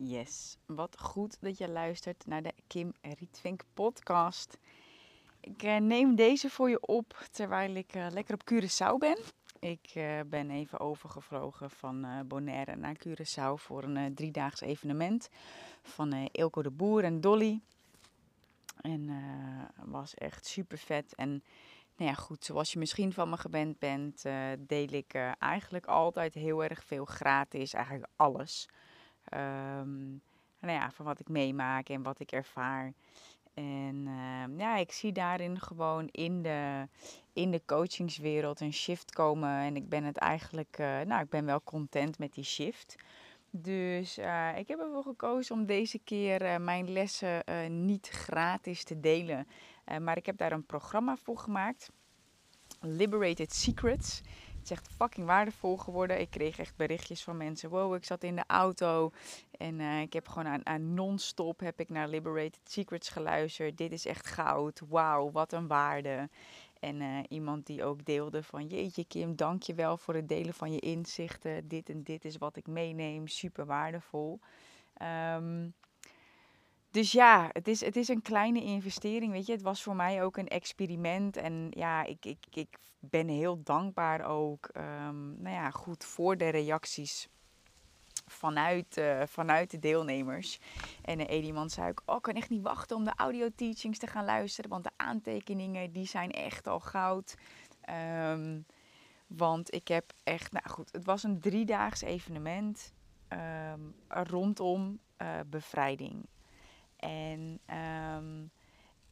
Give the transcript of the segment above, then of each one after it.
Yes, wat goed dat je luistert naar de Kim Rietvink podcast. Ik eh, neem deze voor je op terwijl ik uh, lekker op Curaçao ben. Ik uh, ben even overgevlogen van Bonaire naar Curaçao voor een driedaags evenement van Ilko de Boer en Dolly. En was echt super vet. En nou ja, goed, zoals je misschien van me gewend bent, deel ik eigenlijk altijd heel erg veel gratis, eigenlijk alles. Um, nou ja, van wat ik meemaak en wat ik ervaar. En uh, ja, ik zie daarin gewoon in de, in de coachingswereld een shift komen. En ik ben het eigenlijk, uh, nou, ik ben wel content met die shift. Dus uh, ik heb ervoor gekozen om deze keer uh, mijn lessen niet gratis te delen. maar ik heb daar een programma voor gemaakt. Liberated Secrets echt fucking waardevol geworden. Ik kreeg echt berichtjes van mensen. Wow, ik zat in de auto en uh, ik heb gewoon aan, non-stop heb ik naar Liberated Secrets geluisterd. Dit is echt goud. Wauw, wat een waarde. En uh, iemand die ook deelde van jeetje Kim, dank je wel voor het delen van je inzichten. Dit en dit is wat ik meeneem. Super waardevol. Um, dus ja, het is, het is een kleine investering, weet je. Het was voor mij ook een experiment. En ja, ik, ik, ik ben heel dankbaar ook, um, nou ja, goed voor de reacties vanuit, uh, vanuit de deelnemers. En uh, zei ook, oh, ik kan echt niet wachten om de audio-teachings te gaan luisteren. Want de aantekeningen, die zijn echt al goud. Um, want ik heb echt, nou goed, het was een driedaags evenement um, rondom uh, bevrijding. En um,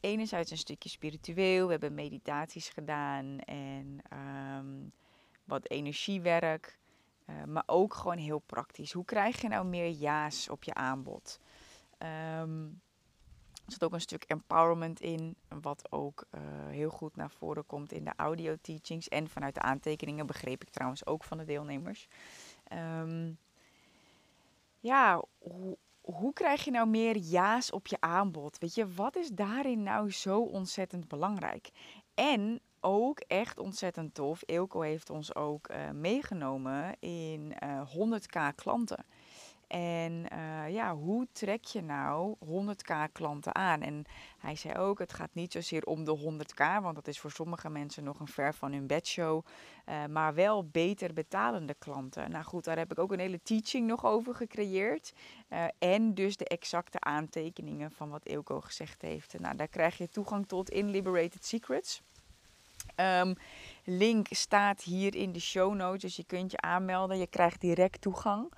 enerzijds een stukje spiritueel. We hebben meditaties gedaan en um, wat energiewerk. Uh, maar ook gewoon heel praktisch. Hoe krijg je nou meer ja's op je aanbod? Um, er zit ook een stuk empowerment in, wat ook uh, heel goed naar voren komt in de audio teachings. En vanuit de aantekeningen begreep ik trouwens ook van de deelnemers. Ja, hoe, hoe krijg je nou meer ja's op je aanbod? Weet je, wat is daarin nou zo ontzettend belangrijk? En ook echt ontzettend tof. Eelco heeft ons ook uh, meegenomen in uh, eh, 100k klanten. En uh, ja, hoe trek je nou 100k klanten aan? En hij zei ook, het gaat niet zozeer om de 100k, want dat is voor sommige mensen nog een ver van hun bedshow. Uh, maar wel beter betalende klanten. Nou goed, daar heb ik ook een hele teaching nog over gecreëerd. Uh, en dus de exacte aantekeningen van wat Eelco gezegd heeft. Nou, daar krijg je toegang tot in Liberated Secrets. Um, link staat hier in de show notes, dus je kunt je aanmelden. Je krijgt direct toegang.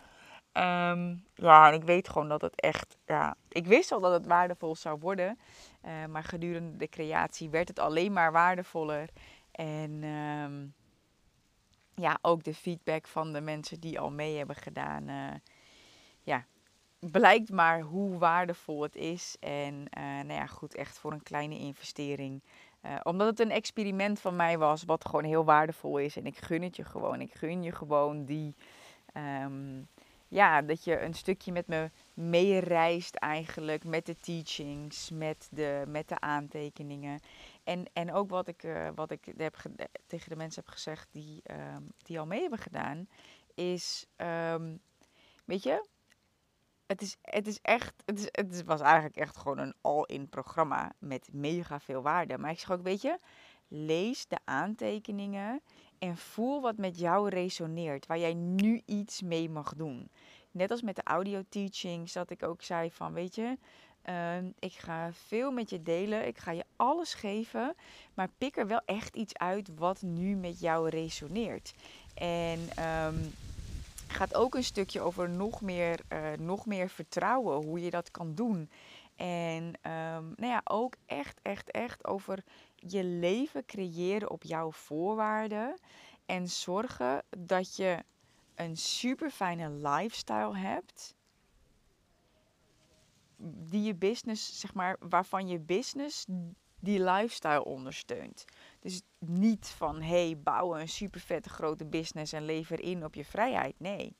Um, ja, en ik weet gewoon dat het echt, ja, ik wist al dat het waardevol zou worden. Uh, maar gedurende de creatie werd het alleen maar waardevoller. En um, ja, ook de feedback van de mensen die al mee hebben gedaan. Uh, ja, blijkt maar hoe waardevol het is. En uh, nou ja, goed, echt voor een kleine investering. omdat het een experiment van mij was, wat gewoon heel waardevol is. En ik gun het je gewoon. Ik gun je gewoon die. Um, ja, dat je een stukje met me meereist eigenlijk met de teachings, met de, met de aantekeningen. En, en ook wat ik, uh, wat ik heb tegen de mensen heb gezegd die, um, die al mee hebben gedaan, is, um, weet je, het is, het is echt, het, is, het was eigenlijk echt gewoon een all-in programma met mega veel waarde. Maar ik zeg ook, weet je, lees de aantekeningen en voel wat met jou resoneert, waar jij nu iets mee mag doen. Net als met de audio teachings, dat ik ook zei van, weet je, uh, ik ga veel met je delen, ik ga je alles geven, maar pik er wel echt iets uit wat nu met jou resoneert. En um, gaat ook een stukje over nog meer, uh, nog meer vertrouwen, hoe je dat kan doen. En um, nou ja, ook echt, echt, echt over je leven creëren op jouw voorwaarden. En zorgen dat je een super fijne lifestyle hebt. Die je business, zeg maar, waarvan je business die lifestyle ondersteunt. Dus niet van hey, bouw een super vette grote business en lever in op je vrijheid. Nee.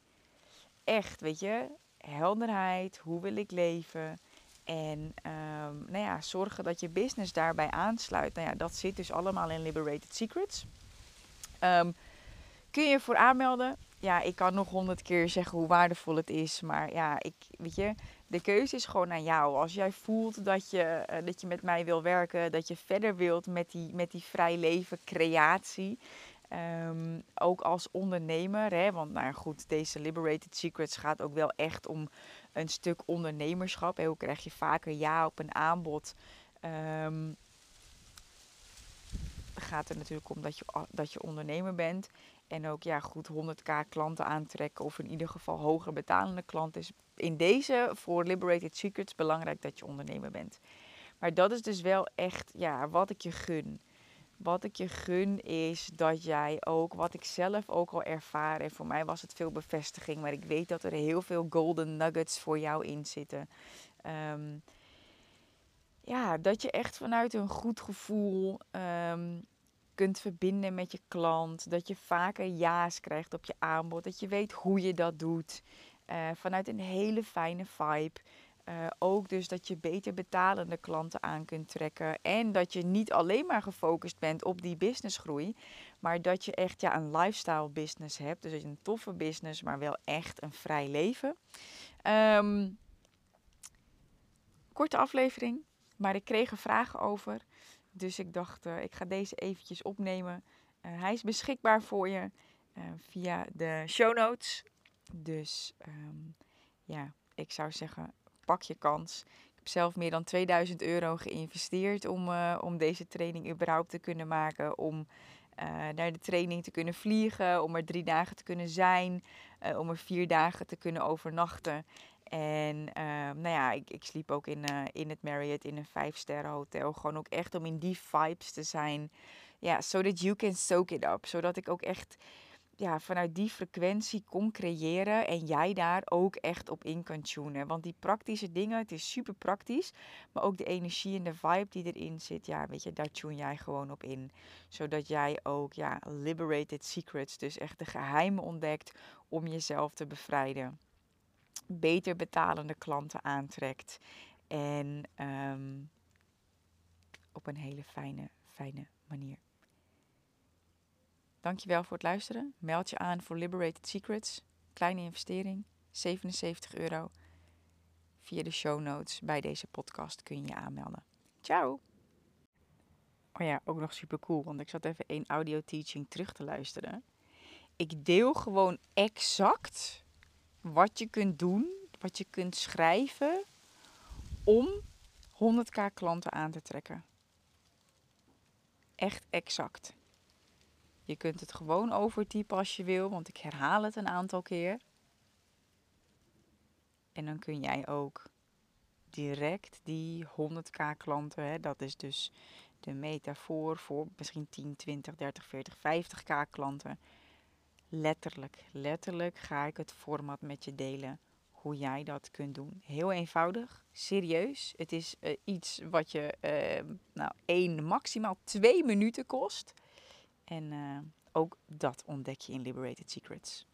Echt, weet je, helderheid, hoe wil ik leven? En um, nou ja, zorgen dat je business daarbij aansluit. Nou ja, dat zit dus allemaal in Liberated Secrets. Um, kun je voor aanmelden. ja, ik kan nog honderd keer zeggen hoe waardevol het is. Maar ja, ik, weet je, de keuze is gewoon aan jou. Als jij voelt dat je, eh, dat je met mij wil werken, dat je verder wilt met die, met die vrij leven creatie. Ehm, ook als ondernemer, hè, want nou goed, deze Liberated Secrets gaat ook wel echt om een stuk ondernemerschap. Hè. Hoe krijg je vaker ja op een aanbod? Um, gaat er natuurlijk om dat je, dat je ondernemer bent. En ook ja, goed 100k klanten aantrekken of in ieder geval hoger betalende klanten is in deze voor Liberated Secrets belangrijk dat je ondernemer bent. Maar dat is dus wel echt ja, wat ik je gun. Wat ik je gun is dat jij ook, wat ik zelf ook al ervaar, en voor mij was het veel bevestiging, maar ik weet dat er heel veel golden nuggets voor jou in zitten. Ehm, ja, dat je echt vanuit een goed gevoel um, kunt verbinden met je klant. Dat je vaker ja's krijgt op je aanbod. Dat je weet hoe je dat doet. Uh, vanuit een hele fijne vibe. Uh, ook dus dat je beter betalende klanten aan kunt trekken. En dat je niet alleen maar gefocust bent op die businessgroei. Maar dat je echt ja, een lifestyle business hebt. Dus een toffe business, maar wel echt een vrij leven. Um, korte aflevering. Maar ik kreeg er vragen over. Dus ik dacht, uh, ik ga deze eventjes opnemen. Uh, hij is beschikbaar voor je via de show notes. Dus um, ja, ik zou zeggen, pak je kans. Ik heb zelf meer dan 2000 euro geïnvesteerd om, om deze training überhaupt te kunnen maken. Om naar de training te kunnen vliegen, om er drie dagen te kunnen zijn, om er vier dagen te kunnen overnachten. En uh, nou ja, ik, ik sliep ook in, in het Marriott in een vijfsterren hotel. Gewoon ook echt om in die vibes te zijn. Ja, so that you can soak it up. Zodat ik ook echt ja, vanuit die frequentie kon creëren en jij daar ook echt op in kan tunen. Want die praktische dingen, het is super praktisch, maar ook de energie en de vibe die erin zit, ja, weet je, daar tune jij gewoon op in. Zodat jij ook, ja, liberated secrets, dus echt de geheimen ontdekt om jezelf te bevrijden beter betalende klanten aantrekt. En um, op een hele fijne, fijne manier. Dankjewel voor het luisteren. Meld je aan voor Liberated Secrets. Kleine investering, 77 euro. Via de show notes bij deze podcast kun je je aanmelden. Ciao! Oh ja, ook nog super cool, want ik zat even één audio teaching terug te luisteren. Ik deel gewoon exact wat je kunt doen, wat je kunt schrijven om 100k klanten aan te trekken. Echt exact. Je kunt het gewoon overtypen als je wil, want ik herhaal het een aantal keer. En dan kun jij ook direct die 100k klanten, hè, dat is dus de metafoor voor misschien 10, 20, 30, 40, 50k klanten letterlijk, letterlijk ga ik het format met je delen hoe jij dat kunt doen. Heel eenvoudig, serieus. Het is uh, iets wat je uh, nou, één, maximaal twee minuten kost. En uh, ook dat ontdek je in Liberated Secrets.